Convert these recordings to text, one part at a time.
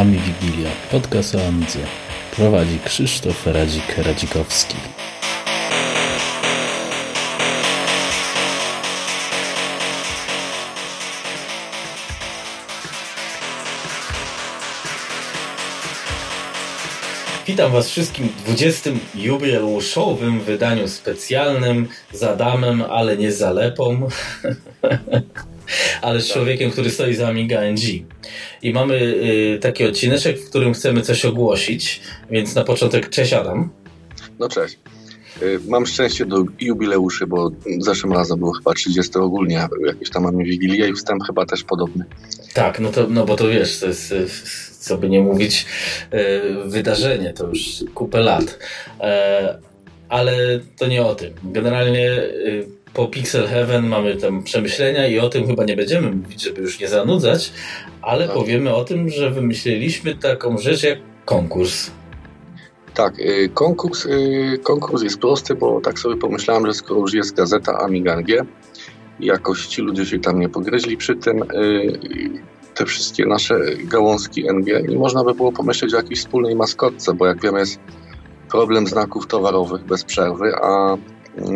Ami Wigilia, podcast o. Prowadzi Krzysztof Radzik-Radzikowski. Witam Was wszystkim w 20. jubileuszowym wydaniu specjalnym z Adamem, ale nie z Zalepą. ale z człowiekiem, który stoi za Amiga NG. I mamy y, taki odcineczek, w którym chcemy coś ogłosić, więc na początek cześć Adam. No cześć. Y, mam szczęście do jubileuszy, bo zeszłym razem było chyba 30 ogólnie, a jakieś tam mamy Wigilię i wstęp chyba też podobny. Tak, no to, no bo to wiesz, to jest, y, co by nie mówić, wydarzenie, to już kupę lat. E, ale to nie o tym. Generalnie po Pixel Heaven mamy tam przemyślenia i o tym chyba nie będziemy mówić, żeby już nie zanudzać, ale tak. powiemy o tym, że wymyśliliśmy taką rzecz jak konkurs. Tak, y, konkurs, y, konkurs jest prosty, bo tak sobie pomyślałem, że skoro już jest gazeta Amiga NG, jakoś ci ludzie się tam nie pogryźli przy tym, y, te wszystkie nasze gałązki NG i można by było pomyśleć o jakiejś wspólnej maskotce, bo jak wiemy jest problem znaków towarowych bez przerwy, a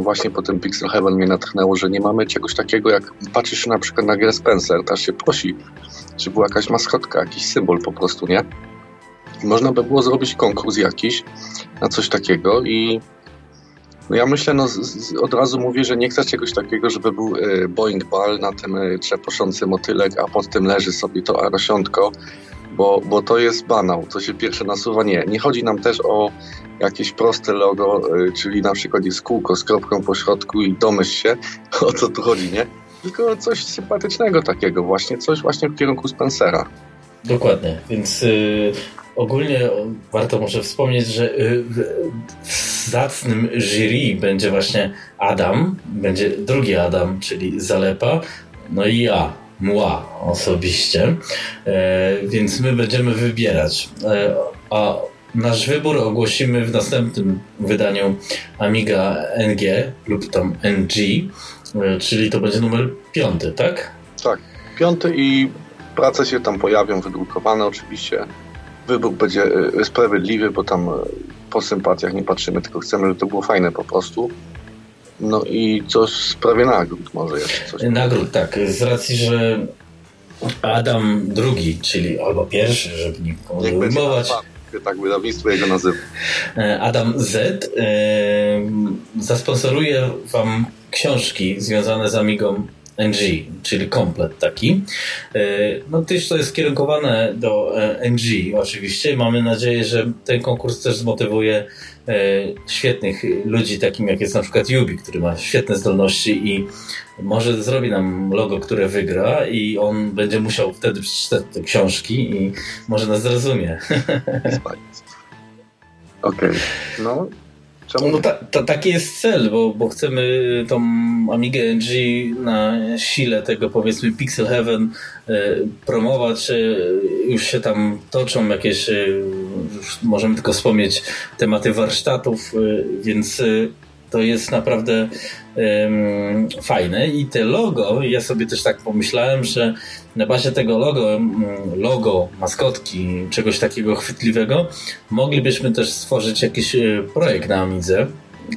właśnie po tym Pixel Heaven mnie natchnęło, że nie mamy czegoś takiego, jak patrzysz na przykład na grę Spencer, też się prosi, czy była jakaś maskotka, jakiś symbol po prostu, nie? można by było zrobić konkurs jakiś na coś takiego i no ja myślę, no z, z, od razu mówię, że nie chcę czegoś takiego, żeby był y, Boeing Ball na tym y, trzeposzący motylek, a pod tym leży sobie to arosiątko, bo, bo to jest banał, to się pierwsze nasuwa. Nie, nie chodzi nam też o jakieś proste logo, y, czyli na przykład jest kółko z kropką po środku i domyśl się, o co tu chodzi, nie? Tylko coś sympatycznego takiego właśnie, coś właśnie w kierunku Spencera. Dokładnie, więc y, ogólnie warto może wspomnieć, że y, w zacnym jury będzie właśnie Adam, będzie drugi Adam, czyli Zalepa, no i ja, Mła osobiście, e, więc my będziemy wybierać. E, a nasz wybór ogłosimy w następnym wydaniu Amiga NG lub tam NG, e, czyli to będzie numer piąty, tak? Tak, piąty i prace się tam pojawią, wydrukowane oczywiście. Wybór będzie sprawiedliwy, bo tam po sympatiach nie patrzymy, tylko chcemy, żeby to było fajne po prostu. No i coś prawie nagród może jeszcze coś. Nagród, tak. Z racji, że Adam drugi, czyli albo pierwszy, żeby nikogo nie ujmować. Tak wydawnictwo jego nazywa. E, Adam Z e, zasponsoruje wam książki związane z Amigą NG, czyli komplet taki. E, no też to jest skierunkowane do NG oczywiście. Mamy nadzieję, że ten konkurs też zmotywuje świetnych ludzi, takim jak jest na przykład Yubi, który ma świetne zdolności i może zrobi nam logo, które wygra i on będzie musiał wtedy przeczytać te książki i może nas zrozumie. Okej, okay. no Czemu? No ta, ta, taki jest cel, bo, bo chcemy tą Amigę NG na sile tego powiedzmy Pixel Heaven e, promować. E, już się tam toczą jakieś, e, możemy tylko wspomnieć, tematy warsztatów, e, więc e, to jest naprawdę um, fajne. I te logo, ja sobie też tak pomyślałem, że na bazie tego logo, logo, maskotki, czegoś takiego chwytliwego, moglibyśmy też stworzyć jakiś e, projekt na Amidze.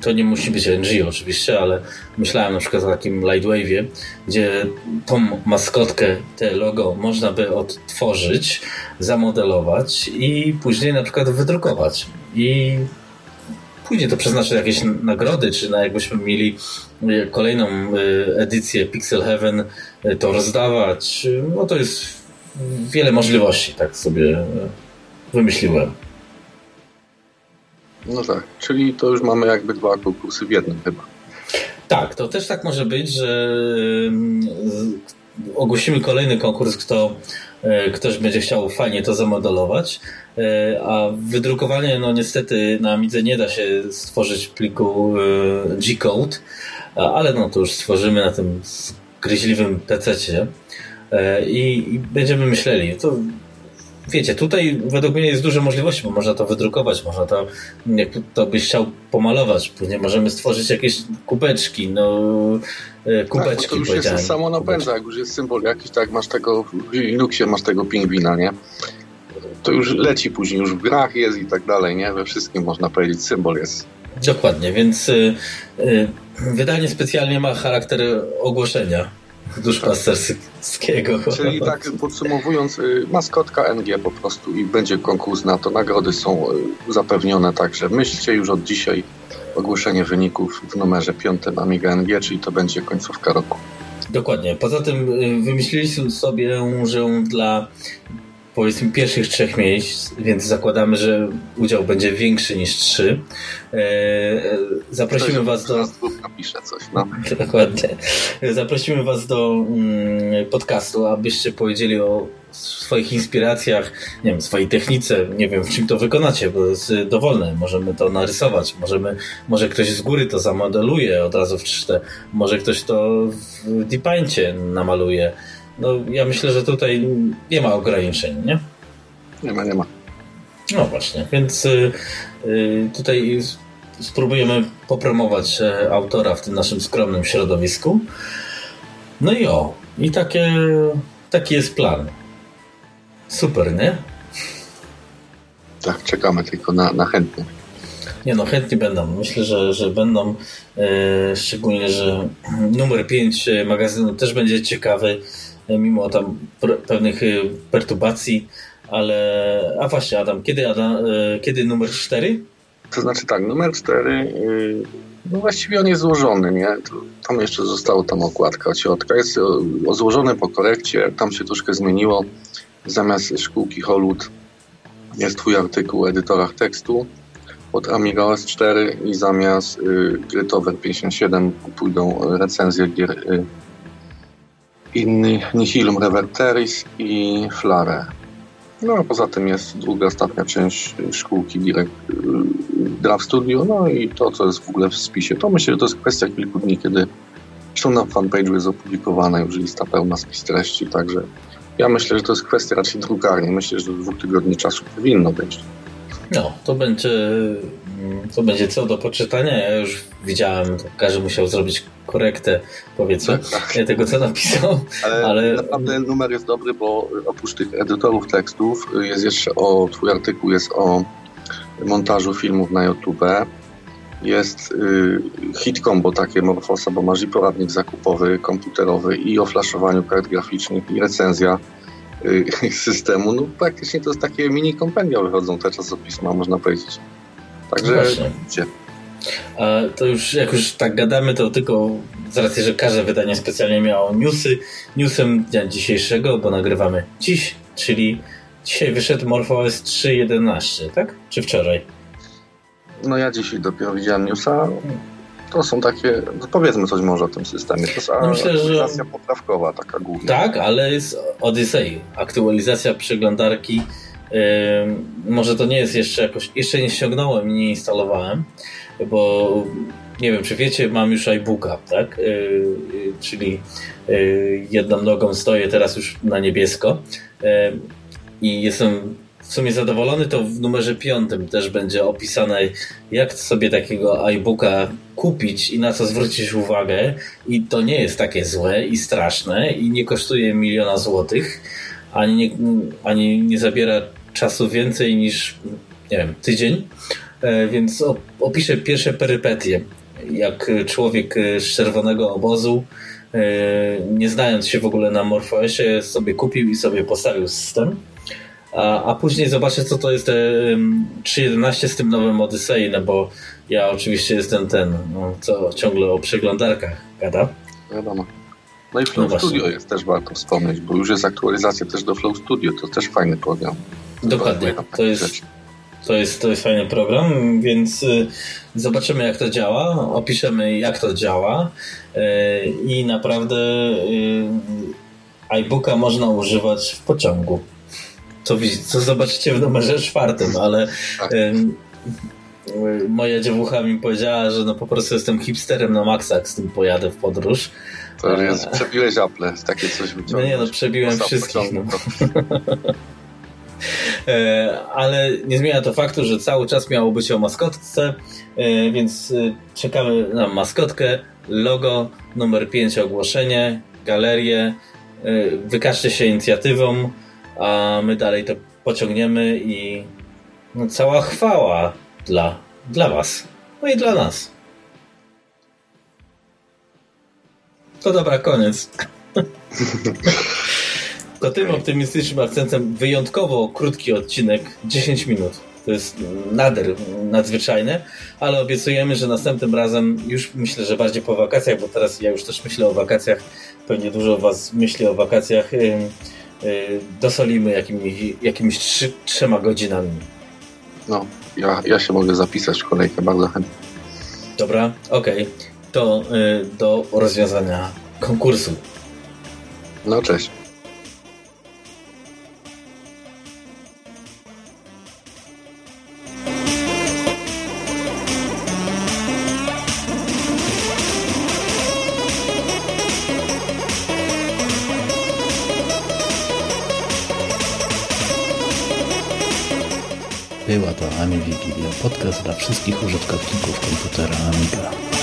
To nie musi być NG oczywiście, ale myślałem na przykład o takim Lightwave'ie, gdzie tą maskotkę, te logo można by odtworzyć, zamodelować i później na przykład wydrukować. I pójdzie to przeznaczyć jakieś nagrody, czy na jakbyśmy mieli e, kolejną e, edycję Pixel Heaven, e, to rozdawać. No to jest wiele możliwości, tak sobie wymyśliłem. No tak, czyli to już mamy jakby dwa konkursy w jednym chyba. Tak, to też tak może być, że ogłosimy kolejny konkurs, kto ktoś będzie chciał fajnie to zamodelować, E, a wydrukowanie, no niestety na Amidze nie da się stworzyć pliku e, G-Code, ale no to już stworzymy na tym gryźliwym PC-cie e, i, i będziemy myśleli. To wiecie, tutaj według mnie jest dużo możliwości, bo można to wydrukować, można to, jak to byś chciał pomalować, później możemy stworzyć jakieś kubeczki, no kubeczki. Tak, to już jest samo napędza, jak już jest symbol jakiś, tak masz tego, w Linuxie masz tego pingwina, nie? to już leci później, już w grach jest i tak dalej, nie? We wszystkim można powiedzieć, symbol jest. Dokładnie, więc y, y, wydanie specjalnie ma charakter ogłoszenia duszpasterskiego. Czyli tak podsumowując, y, maskotka NG po prostu i będzie konkurs na to. Nagrody są y, zapewnione, także myślcie już od dzisiaj ogłoszenie wyników w numerze 5 Amiga NG, czyli to będzie końcówka roku. Dokładnie. Poza tym y, wymyśliliśmy sobie, że dla powiedzmy pierwszych trzech miejsc, więc zakładamy, że udział będzie większy niż trzy. E, zaprosimy Was do. Napiszę coś, no. Dokładnie. Zaprosimy Was do mm, podcastu, abyście powiedzieli o swoich inspiracjach, nie wiem, swojej technice, nie wiem w czym to wykonacie, bo jest dowolne. Możemy to narysować, możemy, może ktoś z góry to zamodeluje od razu w 3D, może ktoś to w Deepaincie namaluje no ja myślę, że tutaj nie ma ograniczeń, nie? Nie ma, nie ma. No właśnie, więc y, y, tutaj spróbujemy popromować e, autora w tym naszym skromnym środowisku. No i o, i takie, taki jest plan. Super, nie? Tak, czekamy tylko na, na chętnych. Nie no, chętni będą. Myślę, że, że będą. E, szczególnie, że numer 5 magazynu też będzie ciekawy mimo tam pewnych y, perturbacji, ale... A właśnie Adam, kiedy, Adam, y, kiedy numer 4? To znaczy tak, numer 4, y, no właściwie on jest złożony, nie? Tam jeszcze została tam okładka ciotka, jest złożony po korekcie, tam się troszkę zmieniło. Zamiast szkółki Hollywood jest twój artykuł o edytorach tekstu od Amiga OS 4 i zamiast y, Grytover 57 pójdą recenzje gier y, inny Nihilum Reverteris i Flare. No a poza tym jest druga, ostatnia część szkółki Direct Draft Studio, no i to, co jest w ogóle w spisie. To myślę, że to jest kwestia kilku dni, kiedy zresztą na fanpage'u jest opublikowana już lista pełna spis treści, także ja myślę, że to jest kwestia raczej drukarni. Myślę, że do dwóch tygodni czasu powinno być. No, to będzie, to będzie co do poczytania. Ja już widziałem, każdy musiał zrobić korektę, powiedzmy, tak, tak. tego, co napisał. Ale, ale, naprawdę numer jest dobry, bo oprócz tych edytorów tekstów jest jeszcze o, twój artykuł jest o montażu filmów na YouTube. Jest y, hit combo takie Morfosa, bo masz i poradnik zakupowy, komputerowy i o flaszowaniu kart graficznych i recenzja systemu. No praktycznie to jest takie mini kompendia wychodzą te czasopisma, można powiedzieć. Także no a to już, jak już tak gadamy, to tylko z racji, że każde wydanie specjalnie miało newsy. Newsem dnia dzisiejszego, bo nagrywamy dziś, czyli dzisiaj wyszedł MorphOS 3.11, tak? Czy wczoraj? No ja dzisiaj dopiero widziałem newsa. To są takie, no powiedzmy coś może o tym systemie. To jest no myślę, aktualizacja że... poprawkowa taka główna. Tak, ale jest Odyssey. Aktualizacja przeglądarki może to nie jest jeszcze jakoś, jeszcze nie ściągnąłem i nie instalowałem, bo nie wiem, czy wiecie, mam już iBooka, tak? Yy, czyli yy, jedną nogą stoję teraz już na niebiesko yy, i jestem w sumie zadowolony, to w numerze piątym też będzie opisane, jak sobie takiego iBooka kupić i na co zwrócić uwagę. I to nie jest takie złe i straszne i nie kosztuje miliona złotych, ani nie, ani nie zabiera czasu więcej niż, nie wiem, tydzień. E, więc opiszę pierwsze perypetie. Jak człowiek z czerwonego obozu, e, nie znając się w ogóle na MorphOSie, sobie kupił i sobie postawił system. A, a później zobaczę, co to jest te 3.11 z tym nowym Odyssey, no bo ja oczywiście jestem ten, no, co ciągle o przeglądarkach gada. Wiadomo. No i Flow no Studio jest też warto wspomnieć, bo już jest aktualizacja też do Flow Studio, to też fajny program. Dokładnie. To jest, to jest, to jest fajny program, więc y, zobaczymy jak to działa, opiszemy jak to działa y, i naprawdę y, iBooka można używać w pociągu. Co, co zobaczycie w numerze czwartym, ale tak. moja dziewucha mi powiedziała, że no po prostu jestem hipsterem na maksa, jak z tym pojadę w podróż. To jest, przebiłeś Apple, takie coś wyciągnąć. No nie no, przebiłem wszystkich. No. E, ale nie zmienia to faktu, że cały czas miało być o maskotce, e, więc e, czekamy na maskotkę, logo, numer 5 ogłoszenie, galerię. Wykażcie się inicjatywą, a my dalej to pociągniemy i no, cała chwała dla, dla Was. No i dla nas. To dobra, koniec. To tym optymistycznym akcentem wyjątkowo krótki odcinek, 10 minut. To jest nader nadzwyczajne, ale obiecujemy, że następnym razem już myślę, że bardziej po wakacjach, bo teraz ja już też myślę o wakacjach, pewnie dużo Was myśli o wakacjach, dosolimy jakimiś, jakimiś trzy, trzema godzinami. No, ja, ja się mogę zapisać w kolejkę bardzo chętnie. Dobra, okej. Okay. To yy, do rozwiązania konkursu. No, cześć. Była to Ami Wigilia, podcast dla wszystkich użytkowników komputera Amiga.